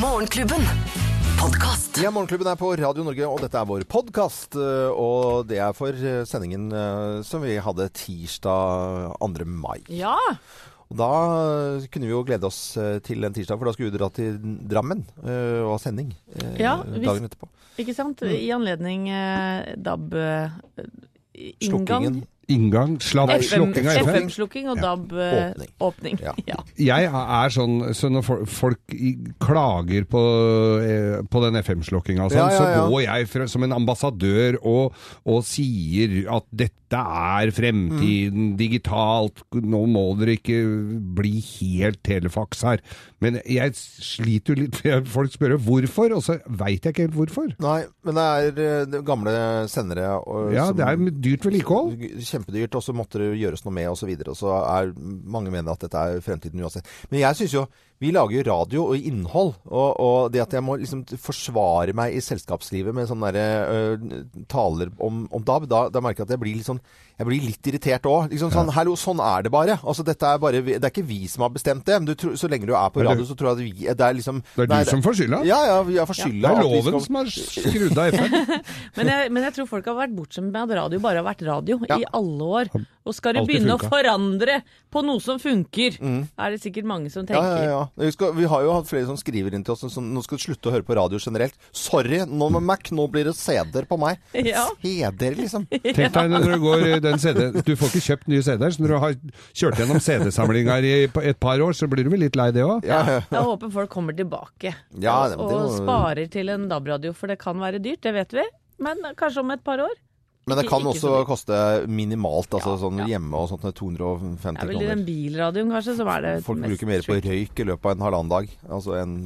Morgenklubben. Podcast. Ja, Morgenklubben er på Radio Norge, og dette er vår podkast. Og det er for eh, sendingen eh, som vi hadde tirsdag 2. mai. Ja. Og da kunne vi jo glede oss eh, til en tirsdag, for da skulle vi dra til Drammen eh, og ha sending ja, dagen hvis- etterpå. Ikke sant? I anledning eh, DAB eh, inngang. Sladd, slukking av FM. FM-slukking og DAB eh. Ja. Ja. Jeg er sånn Så når fol- folk klager på, eh, på den FM-slukkinga sånn, Ja, ja, ja. så går jeg fra, som en ambassadør og, og sier at dette er fremtiden, digitalt, nå må dere ikke bli helt telefaks her. Men jeg sliter jo litt, for folk spør hvorfor, og så veit jeg ikke helt hvorfor. Nei, men det er eh, gamle sendere og, Ja, som- det er dyrt vedlikehold. Kjempedyrt, og så måtte det gjøres noe med, og så videre. Og så er mange mener at dette er fremtiden uansett. Men jeg syns jo vi lager jo radio og innhold, og, og det at jeg må liksom forsvare meg i selskapslivet med sånne der, uh, taler om, om DAB, da, da merker jeg at jeg blir litt sånn jeg blir litt irritert òg. Liksom sånn, Hallo, sånn er det bare. Altså, dette er bare det er ikke vi som har bestemt det. Men du, tror- så lenge du er på radio, så tror jeg at vi Det er liksom Det er nei, du som får skylda. Ja, ja, vi har Ja. Det er loven skal- som har skrudd av FM. Men, jeg, men jeg tror folk har vært bortskjemt med at radio bare har vært radio Ja. i alle år. Og skal du begynne begynne å forandre på noe som funker, er det sikkert mange som tenker. Ja, ja, ja. Vi, skal, vi har jo hatt flere som skriver inn til oss som nå skal du slutte å høre på radio generelt. Sorry, nå med Mac, nå blir det CD-er på meg. Ja. CD-er, liksom. Tenk deg når du går i den CD Du får ikke kjøpt nye CD-er, så når du har kjørt gjennom CD-samlinger i et par år, så blir du vel litt lei det òg? Ja, ja. Jeg håper folk kommer tilbake Ja, og, og må- sparer til en DAB-radio, for det kan være dyrt, det vet vi. Men kanskje om et par år. Men det kan også koste minimalt, altså Ja, sånn ja. hjemme og sånt, 250 Det er vel den kroner. bilradioen kanskje som er det Folk mest bruker mer på røyk i løpet av en halvannen dag. Altså en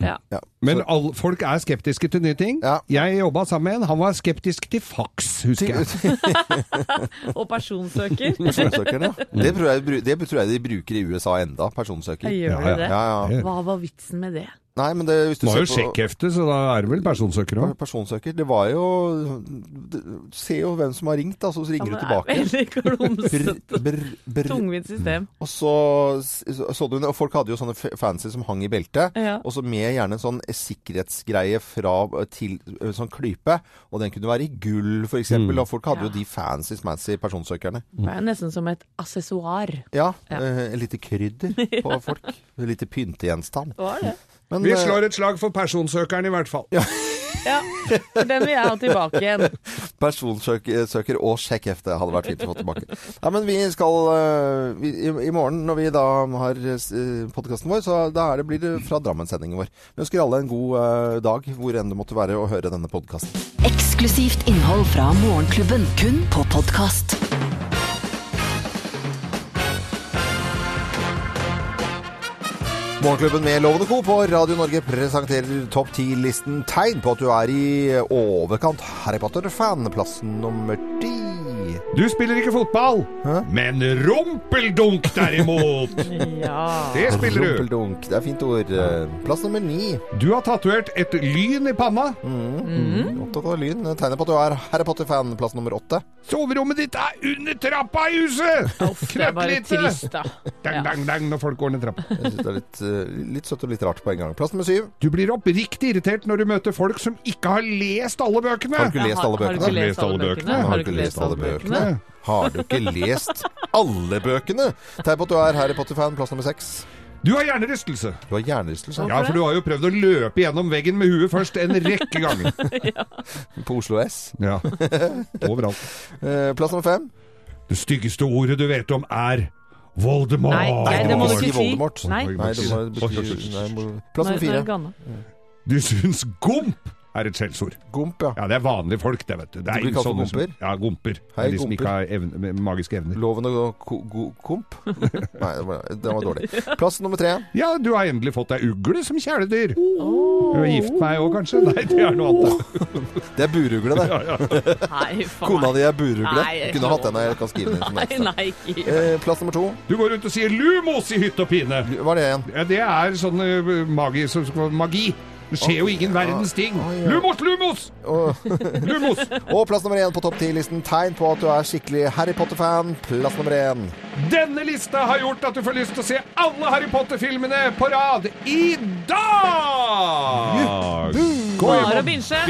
Ja. ja. Men all, folk er skeptiske til nye ting. Ja. Jeg jobba sammen med en, han var skeptisk til faks, husker jeg. Og personsøker. personsøker ja. Det tror, jeg, det tror jeg de bruker i USA enda, personsøker. Gjør de det? Ja, ja. Hva var vitsen med det? Nei, men det, hvis du har jo på sjekkhefte, så da er det vel personsøker òg. personsøker Det var jo det- Se jo hvem som har ringt, da, så ringer du Ja, du tilbake. Tungvint system. Og så så, du, og folk hadde jo sånne fancy som hang i beltet. Ja. Og så med gjerne en sånn sikkerhetsgreie fra til eh, sånn klype. Og den kunne være i gull, for eksempel. Og folk hadde jo de fancy smancy personsøkerne. Det er nesten som et assessoar. Ja. Ja. Et lite krydder på folk. Et lite pyntegjenstand. Var det? Men, Vi eh, slår et slag for personsøkeren i hvert fall. Ja, for den vil jeg ha tilbake igjen. Personsøker og sjekkhefte hadde vært fint å få tilbake. Ja, men vi skal eh, vi, i, I morgen når vi da har uh, podkasten vår, så da er det, blir det fra Drammen-sendingen vår. Vi ønsker alle en god eh, dag hvor enn det måtte være å høre denne podkasten. Eksklusivt innhold fra Morgenklubben. Kun på podkast. Morgenklubben med Lovende Co. på Radio Norge presenterer topp ti-listen tegn på at du er i overkant Harry Potter-fan. Plassen nummer ti. Du spiller ikke fotball, Hæ? men rumpeldunk derimot! Ja. Det spiller du. Rumpeldunk. Det er fint ord. Plass nummer ni. Du har tatovert et lyn i panna. Opptatt av lyn. Tegner på at du er Harry Potter-fan. Plass nummer åtte. Soverommet ditt er under trappa i huset! Knøttlite. trist, da. Dang, dang, dang når folk går ned trappa. Jeg synes det er litt, eh, litt søtt og litt rart på en gang. Plass nummer syv. Du blir oppriktig irritert når du møter folk som ikke har lest alle bøkene. Har du ikke lest har- alle Har du ikke lest alle bøkene? Har du ikke lest alle bøkene? Har du ikke lest alle bøkene? Tegn på at du er Harry Potter-fan. Plass nummer seks. Du har hjernerystelse. Du har hjernerystelse Ja, for du har jo prøvd å løpe gjennom veggen med huet først en rekke ganger. på Oslo S. Ja, overalt. Eh, Plass nummer fem. Det styggeste ordet du vet om er Voldemort. Nei, Nei, det må du ikke ikke si. Voldemort. Nei. Nei, det må du nei, må- Plass nummer fire. Du syns gomp er et skjellsord. Gomp, ja. Ja, det er vanlige folk, det, vet du. Det er De blir kalt gomper? Ja, gomper. Hei, de som ikke har evne, magiske evner. Loven og komp? Nei, det var, det var dårlig. Plass nummer tre. Ja, du har endelig fått deg ugle som kjæledyr. Du har gift meg òg, kanskje? Nei, det er noe annet. Det er burugle, det. Nei, faen. Kona di er burugle. Nei, du Kunne hatt henne, Jeg kan skrive den som Nei, nei, ikke. Eh, Plass nummer to. Du går rundt og sier 'lumos' i hytt og pine. Hva er det igjen? Ja, det er sånn eh, magi, så, magi. Det skjer jo ingen verdens ting. Lumos, lumos! Lumos! og plass nummer én på topp ti-listen. Tegn på at du er skikkelig Harry Potter-fan. Plass nummer én. Denne lista har gjort at du får lyst til å se alle Harry Potter-filmene på rad i dag! Bare å binche.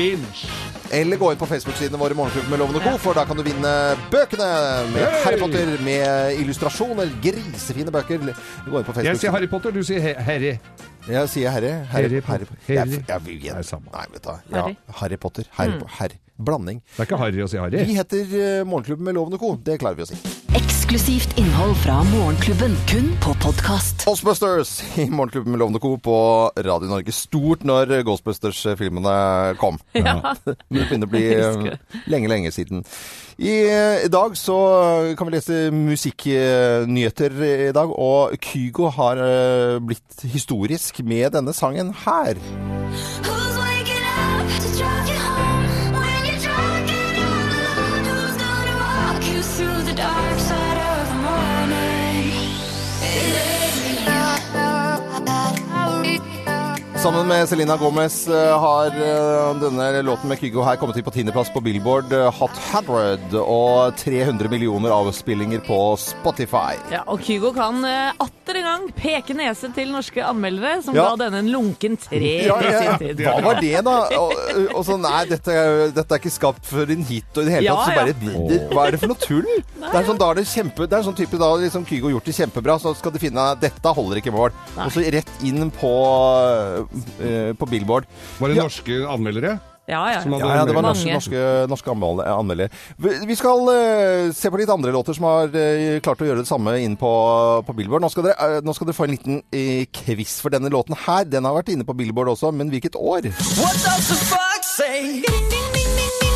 Eller gå inn på Facebook-sidene våre Morgenklubben med Lovende Co., for da kan du vinne bøkene med Hey! Harry Potter med illustrasjoner. Grisefine bøker. Gå inn på Facebook. Jeg sier Harry Potter, du sier Harry. Jeg sier Harry. Harry Harry. Harry, Harry. vet du. Ja, Harry. Harry Potter. Harry, Harry. Blanding. Det er ikke Harry å si Harry. Vi heter eh, Morgenklubben med Lovende Co. Det klarer vi å si. Eksklusivt innhold fra Morgenklubben, kun på podkast. Ghostbusters i Morgenklubben med Lovende Co. på Radio Norge. Stort når Ghostbusters-filmene kom. Ja. Det begynner å bli eh, lenge, lenge siden. I, eh, I dag så kan vi lese musikknyheter i dag, og Kygo har blitt historisk med denne sangen her. Sammen med Selena Gomez eh, har eh, denne låten med Kygo her kommet inn på tiendeplass på Billboard eh, Hot 100 og 300 millioner avspillinger på Spotify. Ja, og Kygo kan atter en gang peke nese til norske anmeldere, som Ja. ga denne en lunken tre Ja, ja. Hva var det, da? Og, og så, nei, dette, dette er ikke skapt for en hit og i det hele tatt. Så bare, det, hva er det for noe tull? Det er sånn, da er det kjempe, det er sånn type da liksom Kygo gjort det kjempebra, så skal de finne dette holder ikke mål. Og så rett inn på, eh, på Billboard. Var det Ja. norske anmeldere? Ja, ja. Ja, ja, det var norske, norske, norske anmeldere. Vi skal eh, se på litt andre låter som har eh, klart å gjøre det samme inn på, på Billboard. Nå skal, dere, eh, nå skal dere få en liten uh, quiz, for denne låten her den har vært inne på Billboard også, men hvilket år? What does the fuck say? What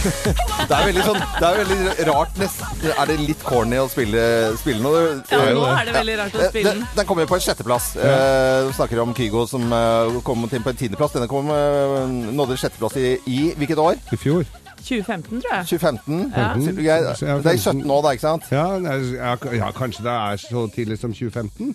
Det er veldig, sånn, det er veldig rart. nesten er det litt corny å spille, spille noe? Ja, nå er det veldig rart å spille Den, den. kommer på en sjetteplass. Ja. Uh, snakker om Kygo som uh, kom inn på en tiendeplass. Denne kom, uh, nådde sjetteplass i, i hvilket år? I fjor. 2015, tror jeg. 2015? Ja. Jeg, Det er i 17 nå, da, ikke sant? Ja, ja, ja, kanskje det er så tidlig som 2015?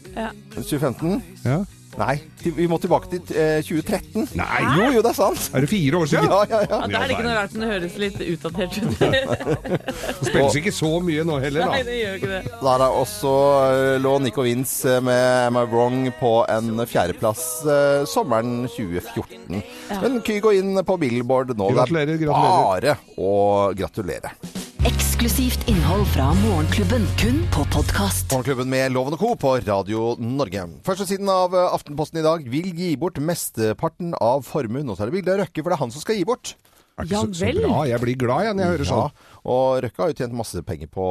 2015? Ja. Nei, vi må tilbake til eh, 2013. Nei, Jo, jo, det er sant. er det fire år siden? Ja, ja, ja. Ja, da er det ikke noe rart, den høres litt utdatert ut. Det spilles ikke så mye nå heller, Nei, da. det gjør ikke det. Der er også eh, lå Nico Vince med Am I Wrong på en fjerdeplass eh, sommeren 2014. Men Kygo inn på Billboard nå. Gratulerer, det er gratulerer. bare å gratulere. Eksklusivt innhold fra Morgenklubben, kun på podkast. Morgenklubben med Loven og Co. på Radio Norge. Førstesiden av eh, Aftenposten i dag vil gi bort mesteparten av formuen. Og så er det bilde av Røkke, for det er han som skal gi bort. Er ikke Ja så, så bra. Jeg blir glad jeg når jeg hører sånn. Og Røkke har jo tjent masse penger på,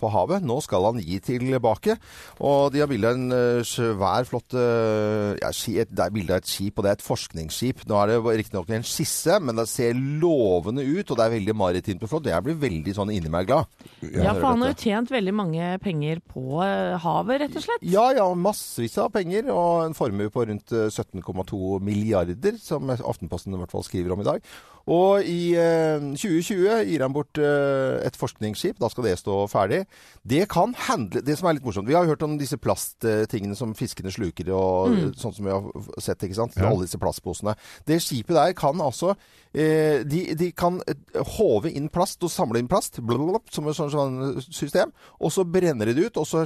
på havet. Nå skal han gi tilbake. Og de har bilde av en eh, svær, flott eh, ja, ski, et, Det er bilde av et skip, og det er et forskningsskip. Nå er det riktignok en skisse, men det ser lovende ut, og det er veldig maritimt og flott. Jeg blir veldig sånn inni meg glad. Ja, for han har jo tjent veldig mange penger på eh, havet, rett og slett. Ja, ja, massevis av penger, og en formue på rundt eh, 17,2 milliarder, som Aftenposten i hvert fall skriver om i dag. Og i eh, 2020 gir han bort eh, et forskningsskip, da skal det stå ferdig. Det kan handle Det som er litt morsomt, vi har jo hørt om disse plasttingene som fiskene sluker, og sånn som vi har sett, ikke sant? Ja. Alle disse plastposene. Det skipet der kan altså eh, de, de kan eh, håve inn plast og samle inn plast, blablabla, som et sånt, sånt system, og så brenner de det ut, og så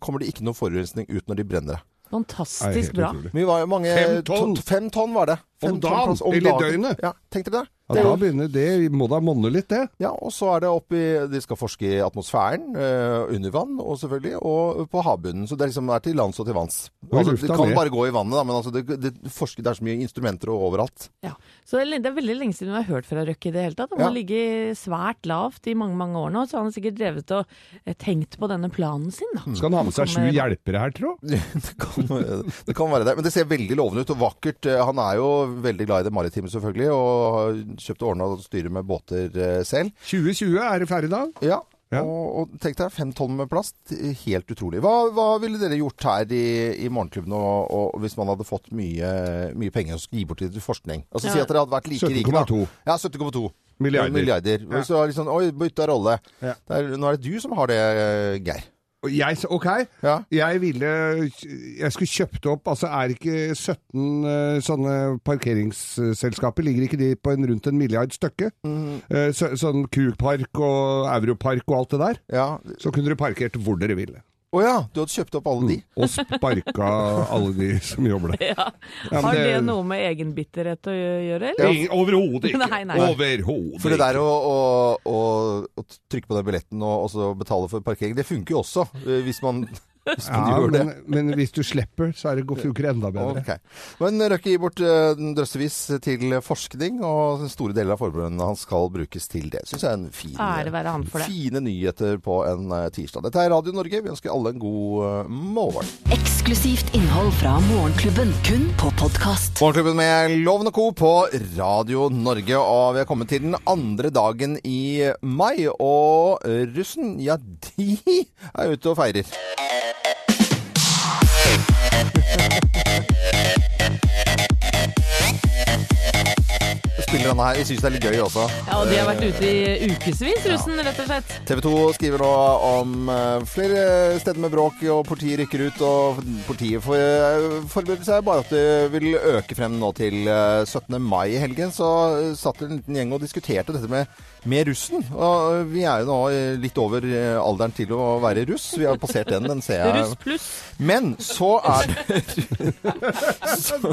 kommer det ikke noe forurensning ut når de brenner det. Fantastisk bra. Vi var jo mange Fem tonn? to- Fem tonn var det. Fem Om dagen? Eller i døgnet? Ja, tenkte dere det? Ja, da begynner det må da monne litt, det. Ja, og så er det opp i De skal forske i atmosfæren, eh, under vann og selvfølgelig, og på havbunnen. Så det er liksom er til lands og til vanns. Altså, det kan bare gå i vannet, da, men altså, det, det, forsker, det er så mye instrumenter og overalt. Ja. Så det er veldig lenge siden vi har hørt fra Røkke i det hele tatt. Han Ja. har ligget svært lavt i mange mange år nå, så han har sikkert drevet og eh, tenkt på denne planen sin. da. Skal han ha med seg sju hjelpere her, tro? det, kan, det kan være det. Men det ser veldig lovende ut og vakkert. Eh, Han er jo veldig glad i det maritime, selvfølgelig, og har kjøpt og ordna og styrer med båter eh, selv. 2020 er det ferdig da? Ja. Ja. Og, og tenk deg, fem tonn med plast. Helt utrolig. Hva, hva ville dere gjort her i, i Morgenklubben og, og hvis man hadde fått mye, mye penger å skulle gi bort til forskning? Altså Si at dere hadde vært like rike, da. Ja, 17,2 milliarder. milliarder. Ja. Hvis du har liksom, Oi, bytta rolle. Ja. Det er, nå er det du som har det, eh, Geir. Jeg, ok, Ja. jeg ville Jeg skulle kjøpt opp Altså, er ikke 17 eh, sånne parkeringsselskaper Ligger ikke de på en rundt en milliard stykke? Mhm. Eh, så, sånn Krugpark og Europark og alt det der? ja. Så kunne dere parkert hvor dere ville. Å ja, du hadde kjøpt opp alle de? Og sparka alle de som jobber der. Ja. Har det... det- noe med egenbitterhet å gjøre, eller? Ja. Overhodet ikke. Nei, nei. Overhodet For det der å, å, å, å trykke på den billetten og, og så betale for parkering, det funker jo også. eh, hvis man Ja, men, men hvis du slipper, så er det, funker det enda bedre. Okay. Men Røkke gir bort eh, drøssevis til forskning, og store deler av forbundet hans skal brukes til det. Syns jeg er en fin, Ære være han for det. fine nyheter på en eh, tirsdag. Dette er Radio Norge. Vi ønsker alle en god eh, morgen. Eksklusivt innhold fra Morgenklubben, kun på podkast. Morgenklubben med Loven og Co. på Radio Norge. Og vi er kommet til den andre dagen i mai. Og russen, ja, de er ute og feirer. Spiller denne her. Jeg syns det er litt gøy også. Ja, og de har vært ute i ukevis, russen, rett og slett. TV 2 skriver nå om eh, flere steder med bråk, og politiet rykker ut. Og politiet eh, forbereder seg bare at det vil øke frem nå til eh, 17. mai i helgen. Så satt satt en liten gjeng og diskuterte dette med, med russen. Og eh, vi er jo nå eh, litt over eh, alderen til å være russ. Vi har passert den, den ser jeg. Russ pluss. Men så er det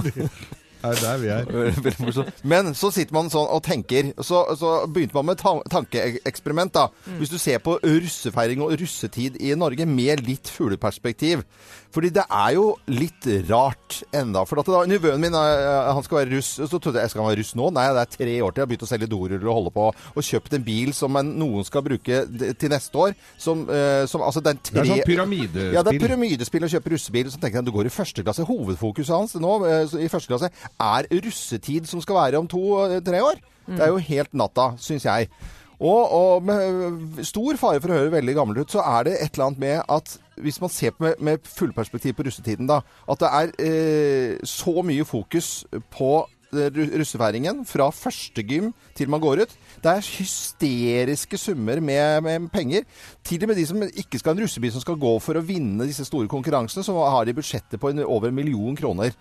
Det er der vi er. Men så sitter man sånn og tenker. Så, så begynte man med et tankeeksperiment. da. Hvis du ser på russefeiring og russetid i Norge med litt fugleperspektiv. Fordi det er jo litt rart enda. For at da, Nevøen min eh, han skal være russ. Så trodde jeg skal han være russ nå. Nei, det er tre år til jeg har begynt å selge doruller og holde på. Og kjøpt en bil som en, noen skal bruke til neste år. Som, eh, som altså det er Det er sånn pyramidespill. ja, det er pyramidespill å kjøpe russebil. Så tenker jeg du går i første klasse. Hovedfokuset hans nå eh, i første klasse er russetid som skal være om to-tre år. Det er jo helt natta, syns jeg. Og, og med stor fare for å høre veldig gammel ut, så er det et eller annet med at hvis man ser med, med fullperspektiv på russetiden, da, at det er eh, så mye fokus på eh, russefeiringen fra første gym til man går ut. Det er hysteriske summer med, med penger. Til og med de som ikke skal ha en russebil som skal gå for å vinne disse store konkurransene, så har de budsjettet på over en million kroner.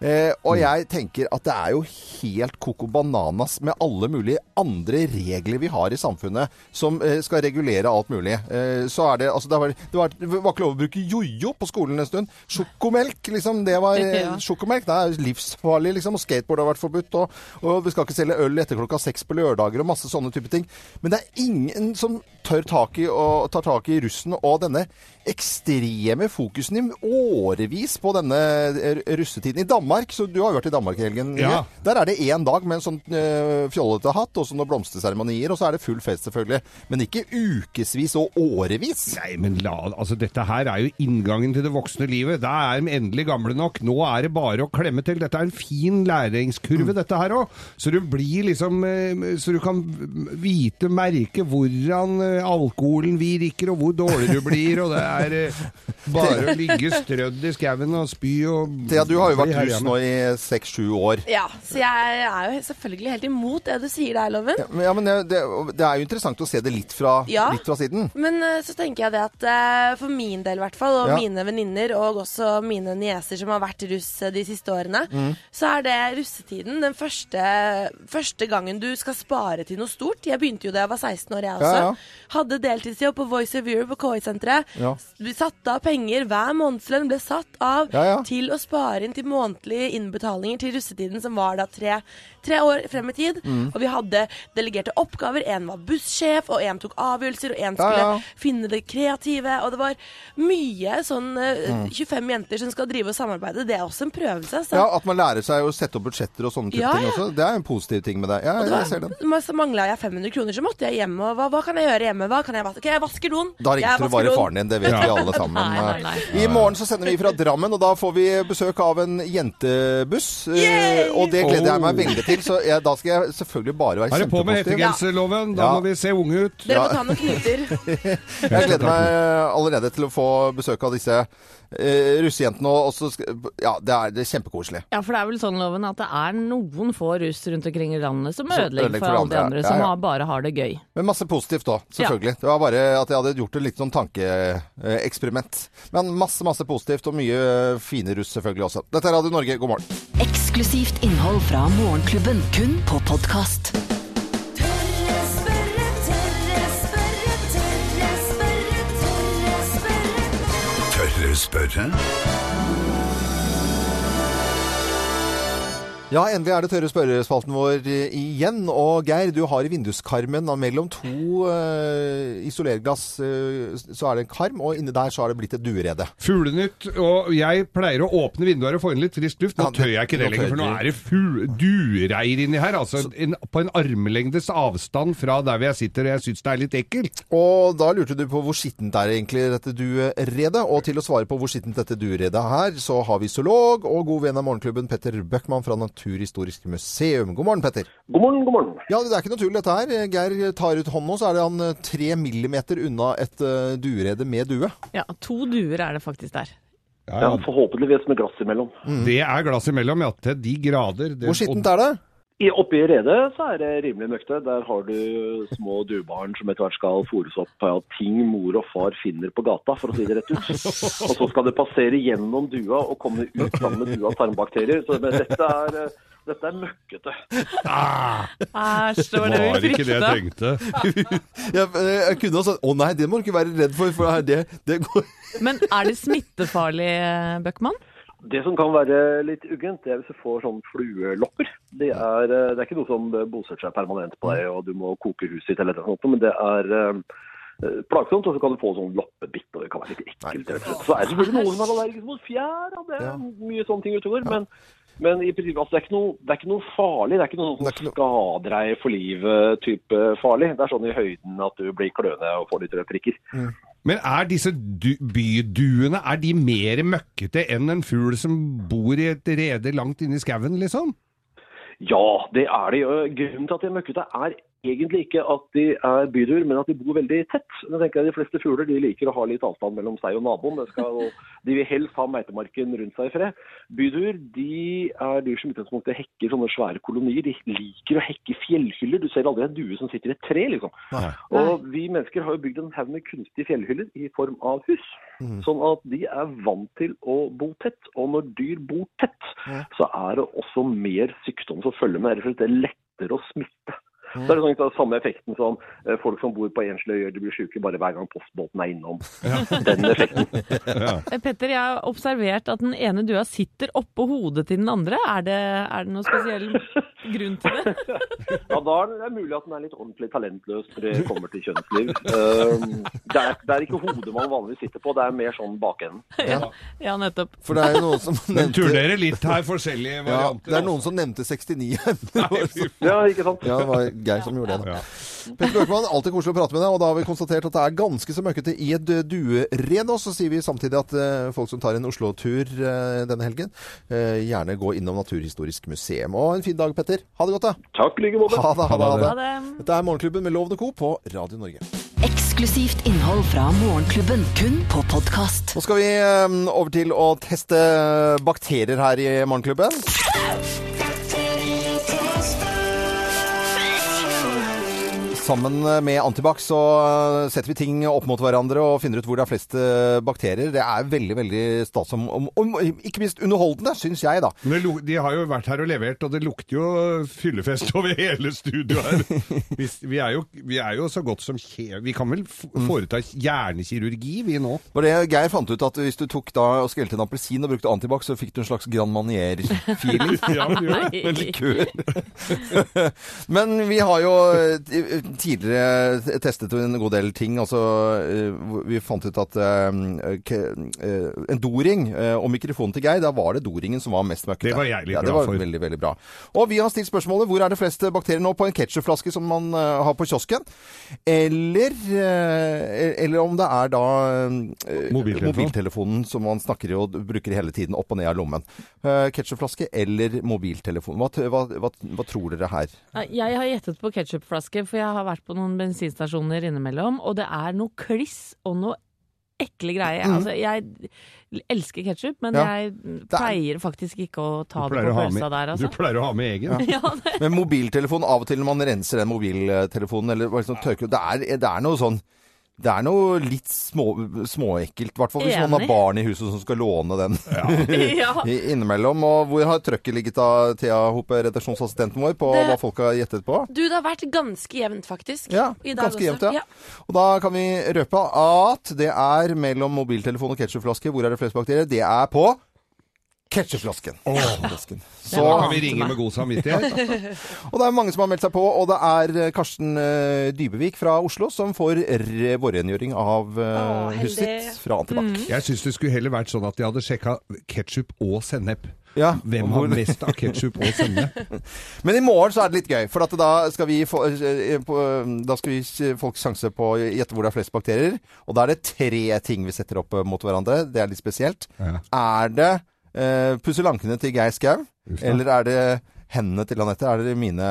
Eh, og jeg tenker at det er jo helt coco bananas med alle mulige andre regler vi har i samfunnet som eh, skal regulere alt mulig. Eh, så er det altså det var, det, var, det var ikke lov å bruke jojo på skolen en stund. Sjokomelk, liksom. Det var eh, Ja. Sjokomelk det er livsfarlig, liksom. Og skateboard har vært forbudt. Og, og vi skal ikke selge øl etter klokka seks på lørdager og masse sånne type ting. Men det er ingen som tør tak i og tar tak i russen og denne ekstreme fokusen i årevis på denne eh, russetiden. I Danmark, så du har jo vært i Danmark i helgen, Ja. Der er det én dag med en sånn øh, fjollete hatt og sånne blomsterseremonier, og så er det full fest selvfølgelig. Men ikke ukevis og årevis. Nei, men la, altså dette her er jo inngangen til det voksne livet. Da er de endelig gamle nok. Nå er det bare å klemme til. Dette er en fin læringskurve, dette her òg. Så du blir liksom eh, Så du kan vite, merke hvordan eh, alkoholen virker, og hvor dårlig du blir, og det er bare å ligge strødd i skauen og spy og Thea, du har jo vært herja nå i seks-sju år. Ja, så jeg er jo selvfølgelig helt imot det du sier der, Loven. Ja, men, ja, men det, det, er jo interessant å se det litt fra, Ja. litt fra siden. Men eh, så tenker jeg det at eh, for min del i hvert fall, og Ja. mine venninner, og også mine nieser som har vært russ eh, de siste årene, Mm. så er det russetiden den første, første gangen du skal spare til noe stort. Jeg begynte jo da jeg var 16 år, jeg også. Ja. Hadde deltidsjobb på Voice of Europe på KI-senteret. Vi satte av penger. Hver månedslønn ble satt av til å spare inn til månedlige innbetalinger til russetiden, som var da tre, tre år frem i tid. Mm. Og vi hadde delegerte oppgaver. En var bussjef, og en tok avgjørelser, og en skulle ja. finne det kreative. Og det var mye sånn eh, Mm. 25 jenter som skal drive og samarbeide. Det er også en prøvelse. Så. Ja, At man lærer seg å sette opp budsjetter og sånne Ja, ting ja. også. Det er en positiv ting med det. Ja, det jeg ser den. så mangla jeg 500 kroner, så måtte jeg hjem. Og hva, hva kan jeg gjøre hjemme? Hva kan jeg vaske? Ok, jeg vasker doen. Da ringte du bare faren din, det vet vi alle sammen. Nei, nei, nei. I morgen så sender vi fra Drammen, og da får vi besøk av en jentebuss. Eh, Yay! Og det gleder jeg meg veldig til, så jeg, da skal jeg selvfølgelig bare være Er det på med kjempepositiv. hettegenserloven? Da Ja. må vi se unge ut. Dere må ta noen knuter. Jeg gleder meg allerede til å få besøk av disse uh, russejentene. Og også, ja, det er, det er kjempekoselig. Ja, for det er vel sånn, Loven, at det er noen få russ rundt omkring i landet som ødelegger for for alle de andre, ja, ja, som har, bare har det gøy. Men masse positivt òg, selvfølgelig. Det var bare at jeg hadde gjort et litt sånn tankeeksperiment. Men masse, masse positivt, og mye fine russ selvfølgelig også. Dette er Radio Norge, god morgen. Eksklusivt innhold fra Morgenklubben, kun på podkast. Tørre spørre, Ja, endelig er det tørre spørrespalten vår eh, igjen. Og Geir, du har i vinduskarmen mellom to uh, isolerglass uh, så er det en karm, og inni der så har det blitt et duerede. Fuglenytt, og jeg pleier å åpne vinduet og få inn litt frisk luft. Nå Ja, det- tør jeg ikke det lenger, for nå er det duereir inni her. Altså en, på en armlengdes avstand fra der hvor jeg sitter, og jeg syns det er litt ekkelt. Og da lurte du på hvor skittent er egentlig dette dueredet. Og til å svare på hvor skittent dette dueredet er her, så har vi zoolog og god venn av Morgenklubben, Petter Bøckmann fra Naturhistorisk museum. God morgen, Petter. God morgen, god morgen. Ja, det er ikke noe tull dette her. Geir tar ut hånden nå, så er det han eh, tre millimeter unna et uh, duerede med due. Ja, to duer er det faktisk der. Ja, forhåpentligvis med glass imellom. Det er glass imellom, ja. Til de grader. Det, Hvor skittent er det? I, oppe i redet så er det rimelig møkte. Der har du små duebarn som etter hvert skal fôres opp av ting mor og far finner på gata, for å si det rett ut. Og så skal det passere gjennom dua og komme ut sammen med duas tarmbakterier. Så men dette er, dette er møkkete. Æsj, det var det var ikke det jeg tenkte. Jeg, jeg kunne ha sagt å nei, det må du ikke være redd for, for det, det går Men er det smittefarlig, Bøckmann? Det som kan være litt uggent, det er hvis du får sånn fluelopper. Det er, eh, det er ikke noe som bosetter seg permanent på deg, og du må koke huset ditt eller noe sånt, men det er eh, plagsomt, og så kan du få sånn loppebitt, og det kan være litt ekkelt. Så er det selvfølgelig noen som er allergiske mot fjær, og det er mye sånne ting utover, men, men i prinsippet, altså, det, er ikke noe, det er ikke noe farlig. Det er ikke noe som ikke skader deg for livet-type farlig. Det er sånn i høyden at du blir kløne og får litt røde prikker. Men er disse du byduene er de mer møkkete enn en fugl som bor i et rede langt inne i skauen, liksom? Ja, det er de. Grunnen til at de er møkkete er egentlig ikke at de er bydur, men at de bor veldig tett. Nå tenker jeg De fleste fugler de liker å ha litt avstand mellom seg og naboen. Det skal, de vil helst ha meitemarken rundt seg i fred. Bydur de er dyr som i utgangspunktet hekker sånne svære kolonier. De liker å hekke fjellhyller. Du ser aldri en due som sitter i et tre, liksom. Nei. Og vi mennesker har jo bygd en haug med kunstige fjellhyller i form av hus. Sånn at de er vant til å bo tett. Og når dyr bor tett, så er det også mer sykdom som følger med. Det er lettere å smitte. Så er det sånn, at samme effekten som eh, folk som bor på enslige øyer, de blir syke bare hver gang postbåten er innom. Den effekten. Ja. Petter, jeg har observert at den ene dua sitter oppå hodet til den andre. Er det, er det noen spesiell grunn til det? Ja, da er det mulig at den er litt ordentlig talentløs når det kommer til kjønnsliv. Um, det, er, det er ikke hodet man vanligvis sitter på, det er mer sånn bakenden. Ja, ja nettopp. For det er jo noen som nevnte turnerer litt her, forskjellige ja, varianter. Det er noen som nevnte 69 her. Ja, ikke sant? Ja, det var Geir som gjorde det. da. Ja. Petter Løkman, alltid koselig å prate med deg. Og da har vi konstatert at det er ganske så møkkete i et duered. Og så sier vi samtidig at eh, folk som tar en Oslo-tur eh, denne helgen, eh, gjerne gå innom Naturhistorisk museum. Og en fin dag, Petter. Ha det godt, da. Takk i like måte. Ha det, ha det. Ha. Dette er Morgenklubben med Lovende Co. på Radio Norge. Eksklusivt innhold fra Morgenklubben, kun på podkast. Nå skal vi over til å teste bakterier her i Morgenklubben. Sammen med Antibac så setter vi ting opp mot hverandre og finner ut hvor det er flest eh, bakterier. Det er veldig veldig stas Ikke minst underholdende, syns jeg, da. Men de har jo vært her og levert, og det lukter jo fyllefest over hele studioet her. Vi, vi, er jo, vi er jo så godt som kje... Vi kan vel foreta hjernekirurgi, vi nå? Var det Geir fant ut at hvis du tok da og skrelte en appelsin og brukte Antibac, så fikk du en slags Grand Manier-feeling. Ja, men, gjør det. En likør. Men vi har jo eh, tidligere testet en god del ting. Altså, eh, vi fant ut at eh, eh, en doring og mikrofonen til Geir, da var det doringen som var mest møkkete. Det var jeg litt ja, det glad var for. Veldig, veldig bra. Og vi har stilt spørsmålet hvor er det flest bakterier nå på en ketchupflaske som man har på kiosken? Eller, eller om det er da Mobiltelefon. mobiltelefonen som man snakker i og bruker hele tiden opp og ned av lommen. Uh, ketchupflaske eller mobiltelefon. Hva, hva, hva, hva tror dere her? Jeg har gjettet på ketsjupflaske, for jeg har vært på noen bensinstasjoner innimellom, og det er noe kliss og noe ekle greier. Altså, jeg elsker ketsjup, men Ja. jeg pleier faktisk ikke å ta det på pølsa med, der, du altså. pleier å ha med egen. Ja, Men mobiltelefon, av og til når man renser den mobiltelefonen eller sånn tørker Det er, det er noe sånn det er noe litt små, småekkelt, i hvert fall hvis man har barn i huset som skal låne den Ja. innimellom. Og hvor har trøkket ligget da, Thea Hope, redaksjonsassistenten vår, på Det- hva folk har gjettet på? Du, det har vært ganske jevnt, faktisk. Ja, I dag ganske også. jevnt, ja. Og da kan vi røpe at det er mellom mobiltelefon og ketsjupflaske. Hvor er det flest bakterier? Det er på ketsjupflasken. Flasken. Så Da kan vi ringe med god samvittighet. Og det er mange som har meldt seg på, og det er eh, Karsten eh, Dybevik fra Oslo som får re- vårrengjøring av Å, huset sitt fra Antibac. Jeg syns det skulle heller vært sånn at de hadde sjekka ketsjup og sennep. Ja, Hvem har mest av ketsjup og sennep? Men i morgen så er det litt gøy, for at da skal vi få, Da skal vi gi folk sjanse på å gjette hvor det er flest bakterier. Og da er det tre ting vi setter opp mot hverandre. Det er litt spesielt. Ja. Er det uh, pusselankene til Geir Skau, eller er det hendene til Anette? Er det mine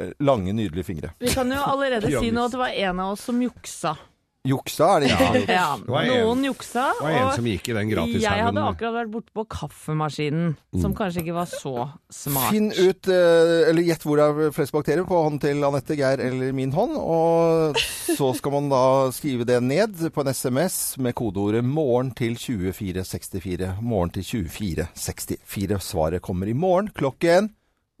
eh, lange, nydelige fingre? Vi kan jo allerede si nå at det var en av oss som juksa. Juksa er det ikke. Ja, var noen juksa. Det var en og som gikk i den jeg hadde akkurat vært borte på kaffemaskinen, som kanskje ikke var så smart. Finn ut, eh, eller gjett hvor det er flest bakterier på hånden til Anette, Geir eller min hånd. Og så skal man da skrive det ned på en SMS med kodeordet 'morgen' til 2464. Morgen til 2464. Svaret kommer i morgen klokken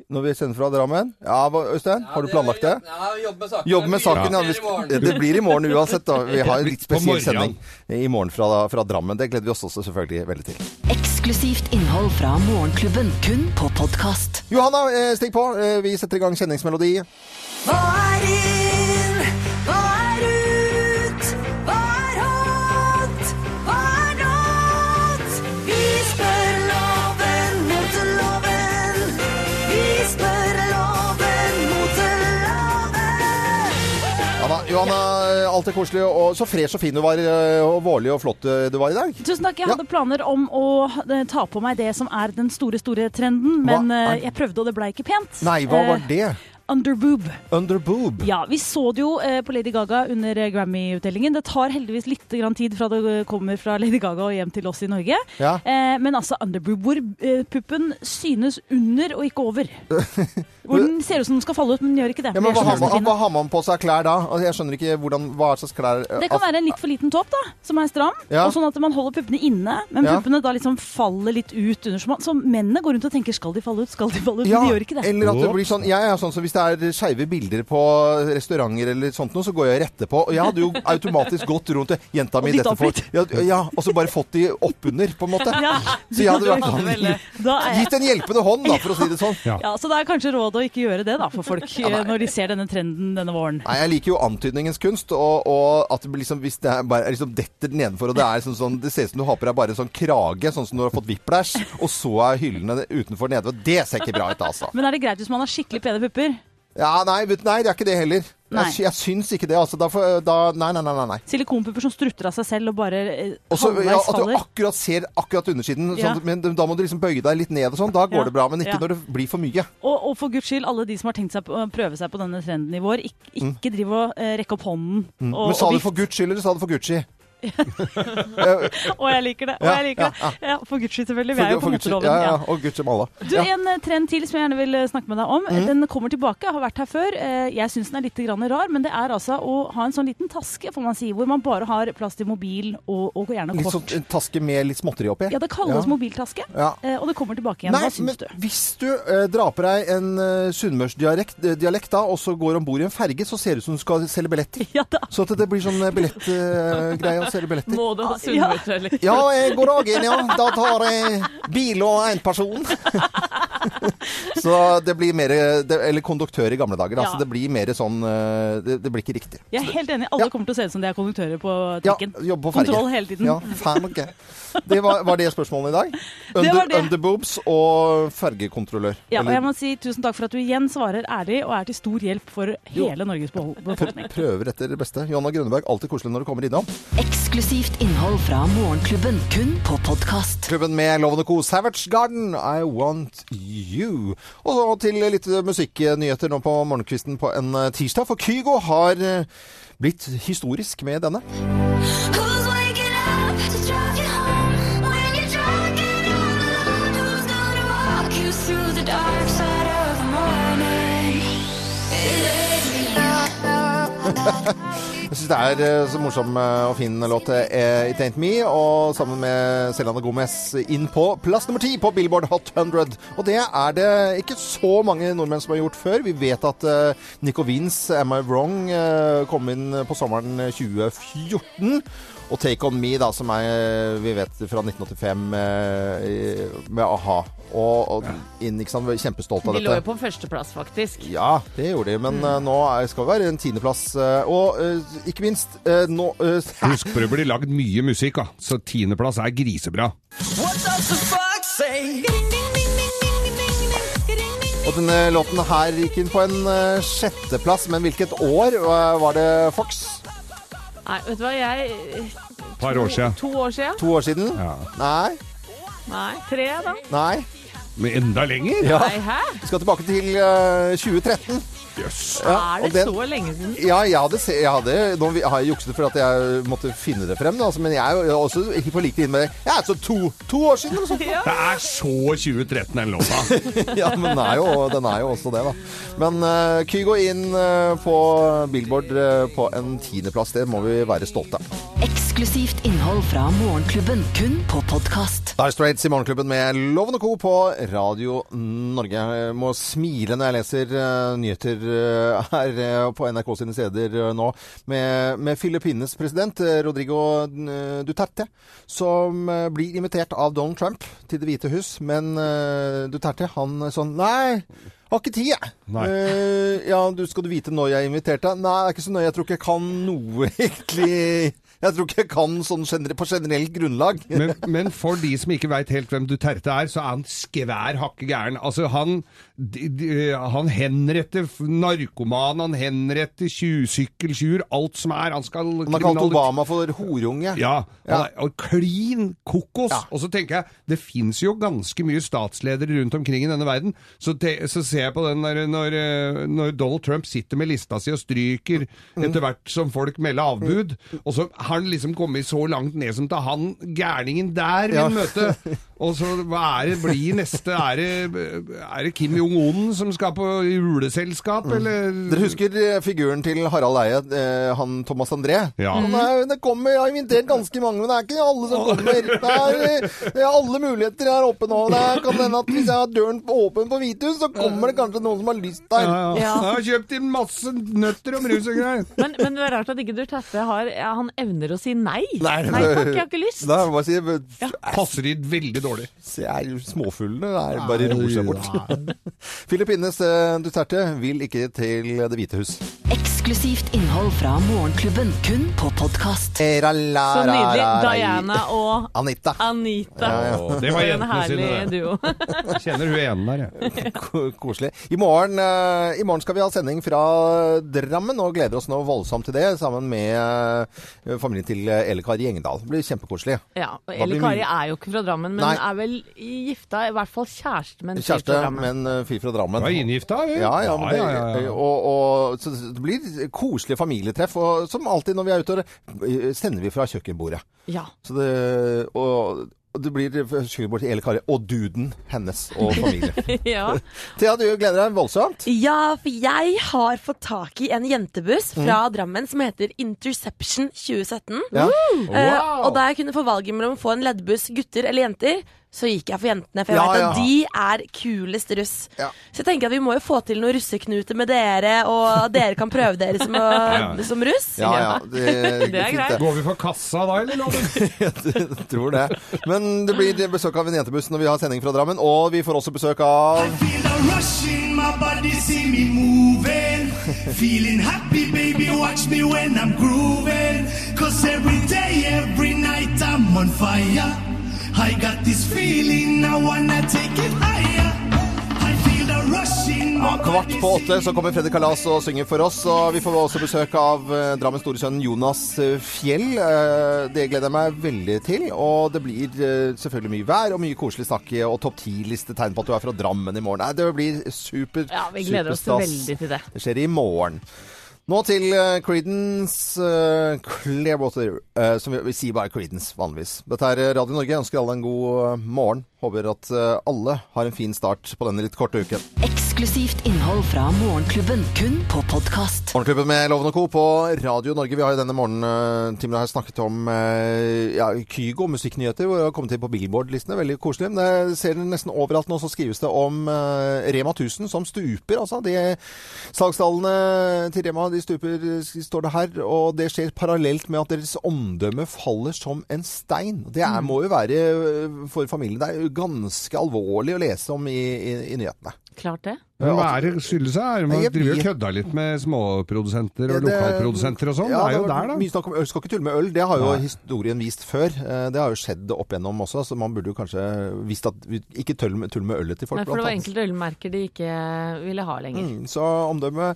når vi sender fra Drammen. Ja, Øystein, ja, har du planlagt det? Ja, jobb med saken. Jobb med saken, ja. Det Vi blir i morgen. Det blir i morgen uansett, da. Vi har en litt spesiell sending i morgen fra, fra Drammen. Det gleder vi oss også selvfølgelig veldig til. Eksklusivt innhold fra Morgenklubben, kun på podkast. Johanna, eh, stikk på. Eh, Vi setter i gang kjenningsmelodi. Hva er inn? Alt er koselig, og så fresh og fin du var, eh, og vårlig og flott eh, du var i dag. Tusen takk. Jeg Ja. hadde planer om å eh, ta på meg det som er den store, store trenden, men jeg prøvde, og det ble ikke pent. Nei, hva var det? Underboob. Underboob. Ja, vi så det jo eh, på Lady Gaga under eh, Grammy-utdelingen. Det tar heldigvis litt grann tid fra det eh, kommer fra Lady Gaga og hjem til oss i Norge. Ja. Eh, men altså underboob, hvor eh, puppen synes under og ikke over. Hvor den ser ut som den skal falle ut, men den gjør ikke det. Ja, men hva har, man, hva har man på seg klær da? Altså, Jeg skjønner ikke hvordan, hva slags klær Det kan være en litt for liten topp, da, som er stram. Ja. Og sånn at man holder puppene inne, men Ja. puppene da liksom faller litt ut under. Så, man, så mennene går rundt og tenker skal de falle ut, skal de falle ut, ja, men de gjør ikke det. Eller at det blir sånn Jeg er sånn som hvis det er skeive bilder på restauranter eller sånt noe, så går jeg rette på. Og jeg hadde jo automatisk gått rundt jenta mi Og dette for ja, ja, og så bare fått de oppunder, på en måte. Ja. Så jeg hadde vært sånn Gitt en hjelpende hånd, da, for å si det sånn. ja, så det er kanskje råd å ikke gjøre det da, for folk eh, når de ser denne trenden denne våren. Nei, jeg liker jo antydningens kunst, og, og at det blir liksom, hvis det er bare liksom detter nedenfor, og det er sånn, sånn Det ser ut som du har på deg bare sånn krage, sånn som du har fått whiplash, og så er hyllene utenfor nede. og Det ser ikke bra ut, altså. Men er det greit hvis man har skikkelig pene pupper? Ja, nei, vet, nei, det er ikke det heller. Nei. Jeg, jeg syns ikke det, altså. Da, får- da Nei, nei, nei. nei. Silikonpupper som strutter av seg selv og bare eh, Og så halvveis ja, at du faller? akkurat ser akkurat undersiden, Ja. sånn, men da må du liksom bøye deg litt ned og sånn. Da går Ja. det bra, men ikke Ja. når det blir for mye. Og, og for guds skyld, alle de som har tenkt seg på, å prøve seg på denne trenden i vår, ikke, ikke driv og eh, rekke opp hånden. Og, Mm. men sa og du vift. for Guds skyld, eller sa du for Gucci? Og jeg liker det. Og jeg liker det. Ja, for guds skyld, selvfølgelig. Vi er jo på for moteloven. Ja, ja, og Gucci Malla. Du. En eh, trend til som jeg gjerne vil eh, snakke med deg om. Den kommer tilbake, har vært her før. Eh, Jeg syns den er litt grann rar, men det er altså å ha en sånn liten taske, får man si, hvor man bare har plass til mobil og, og gjerne Litt kort. sånn en taske med litt småtteri oppi. Ja, det kalles mobiltaske, Ja. og det kommer tilbake igjen. Nei, Hva syns du? hvis du eh, drar på deg en uh, sunnmørsdialekt da, og så går om bord i en ferge, så ser det ut som du skal selge billetter. Så at det blir sånn billettgreie. billettgreie å selge billetter. Må du ha Ja. sunnmørsdialekt? Ja, jeg går òg inn, ja. Da tar jeg bil og én person. så det blir mer det, Eller konduktør i gamle dager. Ja. Altså, det blir mer sånn eh, det, det blir ikke riktig. Jeg er helt enig. Alle Ja. kommer til å se ut som de er konduktører på Ja, trikken. jobbe på ferge. Kontroll hele tiden. Ja, ferge. Det var, var det spørsmålet i dag? Under, det det. Underboobs og fergekontrollør. Ja, og jeg må si tusen takk for at du igjen svarer ærlig og er til stor hjelp for hele Norges behol- befolkning. Prøver etter det beste. Johanna Grønneberg, alltid koselig når du kommer innom. Eksklusivt innhold fra Morgenklubben, kun på podkast. Klubben med Lovende Co. Savage Garden, I Want You. Og så til litt musikknyheter nå på morgenkvisten på en eh, tirsdag. For Kygo har eh, blitt historisk med denne. Who's waking up to drive you home when you're drunk and all alone? Who's gonna walk you through the dark side of the morning? Jeg syns det er eh, så morsom eh, og fin låt, eh, It Ain't Me, og sammen med Selane Gomez inn på plass nummer ti på Billboard Hot 100. Og det er det ikke så mange nordmenn som har gjort før. Vi vet at Nico Wins' Am I Wrong kom inn på sommeren 2014. Og Take On Me, da, som er, vi vet fra 1985 eh, med a-ha. Og, og inn, ikke sant, kjempestolt av De lå jo på førsteplass, faktisk. Ja, det gjorde de, men eh, nå er, skal vi være en tiendeplass. eh, og eh, ikke minst eh, nå eh, Husk på det blir lagd mye musikk, da. Så tiendeplass er grisebra. What does the fox say? Og denne låten her gikk inn på en eh, sjetteplass, men hvilket år eh, var det Fox? Nei, vet du hva, jeg Par år siden. To år siden? To år siden? Ja. Nei? Nei, tre da? Nei? Men enda lenger? Ja. Nei, hæ? Vi skal tilbake til eh, 2013. Jøss. Ja, er og det den- så lenge siden? Ja, jeg hadde, se, jeg hadde Nå har jeg jukset for at jeg måtte finne det frem, da, altså, men jeg er jo også ikke på like inn med det. Jeg er så to, to år siden eller noe sånt. Ja. Det er så 2013, den låta. ja, men den er, jo, den er jo også det, da. Men uh, Kygo inn eh, på Billboard eh, på en tiendeplass, det må vi være stolte av. Eksklusivt innhold fra Morgenklubben, kun på podkast. Dire Straits i Morgenklubben med Loven og Co. på Radio Norge. Jeg må smile når jeg leser eh, nyheter eh, her eh, på NRK sine steder nå, med, med Filippines president Rodrigo Duterte, som blir invitert av Donald Trump til Det hvite hus, men Duterte han sånn Nei! Har ikke tid, jeg. Ja, du, skal du vite når jeg inviterte deg? Nei, det er ikke så nøye. Jeg tror ikke jeg kan noe, egentlig. Jeg tror ikke jeg kan sånn gener på generelt grunnlag. Men, men for de som ikke veit helt hvem Duterte er, så er han skvær hakke gæren. Altså, han, d- d- han henretter f- narkoman, han henretter tju- sykkeltjuver, alt som er. Han skal Han har kalt Obama for horunge. Ja, Ja. er, og klin kokos. Ja. Og så tenker jeg, det fins jo ganske mye statsledere rundt omkring i denne verden. Så, te, så ser jeg på den der, når, eh, når Donald Trump sitter med lista si og stryker Mm. etter hvert som folk melder avbud, og så har liksom kommet så langt ned som til han gærningen der vil Ja. møte. Og så hva er det blir neste? Er det, er det Kim Jong-un som skal på juleselskap, eller? Mm. Dere husker eh, figuren til Harald Eie, eh, han Thomas André? Ja. Mm. er, det kommer, Jeg har invitert ganske mange, men det er ikke alle som kommer. Det er, eh, det er alle muligheter her oppe nå. Det er- kan hende at Hvis jeg har døren åpen på Hvithus, så kommer det kanskje noen som har lyst der. Ja, ja. Ja. Jeg har kjøpt inn masse nøtter og brus og greier. Men, men det er rart at ikke Duterte har ja, Han evner å si nei. Nei, nei takk, jeg har ikke lyst. Nei, bare si, Passer de veldig dårlig. Se, er småfuglene er bare roer seg bort. Filippines eh, Duterte vil ikke til Det hvite hus. Eksklusivt innhold fra Morgenklubben, kun på podkast. Så nydelig. Diana og Anita. Anita. Ja, ja. Det var en jentene herlig sine, det. duo. Kjenner hun ene der, jeg. Koselig. I morgen, eh, I morgen skal vi ha sending fra Drammen, og gleder oss nå voldsomt til det, sammen med eh, familien til eh, Elle Kari Gjengdal. Det blir kjempekoselig. Ja, og Elle Kari er jo ikke fra Drammen, men Nei. Er vel gifta, i hvert fall kjæreste med en fyr Kjæreste fra Drammen. med en eh, fyr fra Drammen. Var inngifta, hun. Ja, ja, men det, ja, ja, ja. Og, og, så det blir koselige familietreff. Og som alltid når vi er ute, og sender vi fra kjøkkenbordet. Ja. Så det, og, det blir kjøkkenbord til hele Kari og duden hennes og familie. ja. Thea, du gleder deg voldsomt. Ja, for jeg har fått tak i en jentebuss Mm. fra Drammen som heter Interception 2017. Ja. Eh, og da jeg kunne få valget mellom å få en leddbuss gutter eller jenter, så gikk jeg for jentene. For jeg Ja, vet ja. at de er kulest russ. Ja. Så jeg tenker at vi må jo få til noen russeknuter med dere, og dere kan prøve dere som, Ja. som russ. Ja, ja. Det, Det er greit. Går vi for kassa da, eller? Loven? Jeg tror det. Men det blir besøk av en jentebuss når vi har sending fra Drammen. Og vi får også besøk av. Feeling happy, baby, watch me when I'm grooving. Cause every day, every night, I'm on fire. I got this feeling, I wanna take it higher. I feel the rush in my ja, kvart på åtte så kommer Freddy Kalas og synger for oss. Og vi får også besøk av eh, Drammens store sønn Jonas eh, Fjell. Eh, det gleder jeg meg veldig til. Og det blir eh, selvfølgelig mye vær og mye koselig snakk og topp ti-liste tegn på at du er fra Drammen i morgen. Nei, det blir super, ja, vi gleder oss superstas. veldig til det. Det skjer i morgen. Nå til uh, Creedence uh, Clearwater, Uh, som vi, vi sier bare Creedence vanligvis. Dette er Radio Norge. Jeg ønsker alle en god morgen. Håper at eh, alle har en fin start på denne litt korte uken. Eksklusivt innhold fra Morgenklubben, kun på podkast. Morgenklubben med Loven og Co. på Radio Norge. Vi har jo denne morgentimen her snakket om eh, ja, Kygo, musikknyheter, hvor det har kommet inn på Billboard-listene. Veldig koselig. Men jeg ser dere nesten overalt nå, så skrives det om eh, Rema 1000 som stuper. Altså, de salgstallene til Rema de stuper, står det her. Og det skjer parallelt med at deres omdømme faller som en stein. Det er, må jo være eh, for familien det er ganske alvorlig å lese om i, i, i nyhetene. Klart det. Men hva er det skyldes her? Man driver og kødder litt med småprodusenter og lokalprodusenter og sånn. Ja, det er jo der, da. Mye snakk om øl. Skal ikke tulle med øl. Det har jo Nei. historien vist før. Eh, Det har jo skjedd opp igjennom også, så man burde jo kanskje visst at vi ikke tull med, tull med ølet til folk. Nei, for det var enkelte ølmerker de ikke ville ha lenger. Mm, så omdømme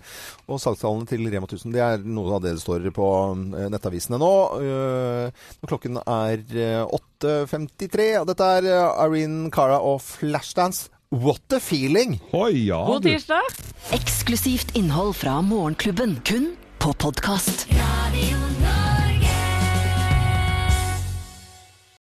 og salgstallene til Rema 1000 det er noe av det det står på eh, nettavisene nå. Eh, Når klokken er eh, 8.53. Og dette er eh, Irene Cara og Flashdance. What a feeling! Oi, ja, God du. tirsdag! Eksklusivt innhold fra Morgenklubben, kun på podkast. Radio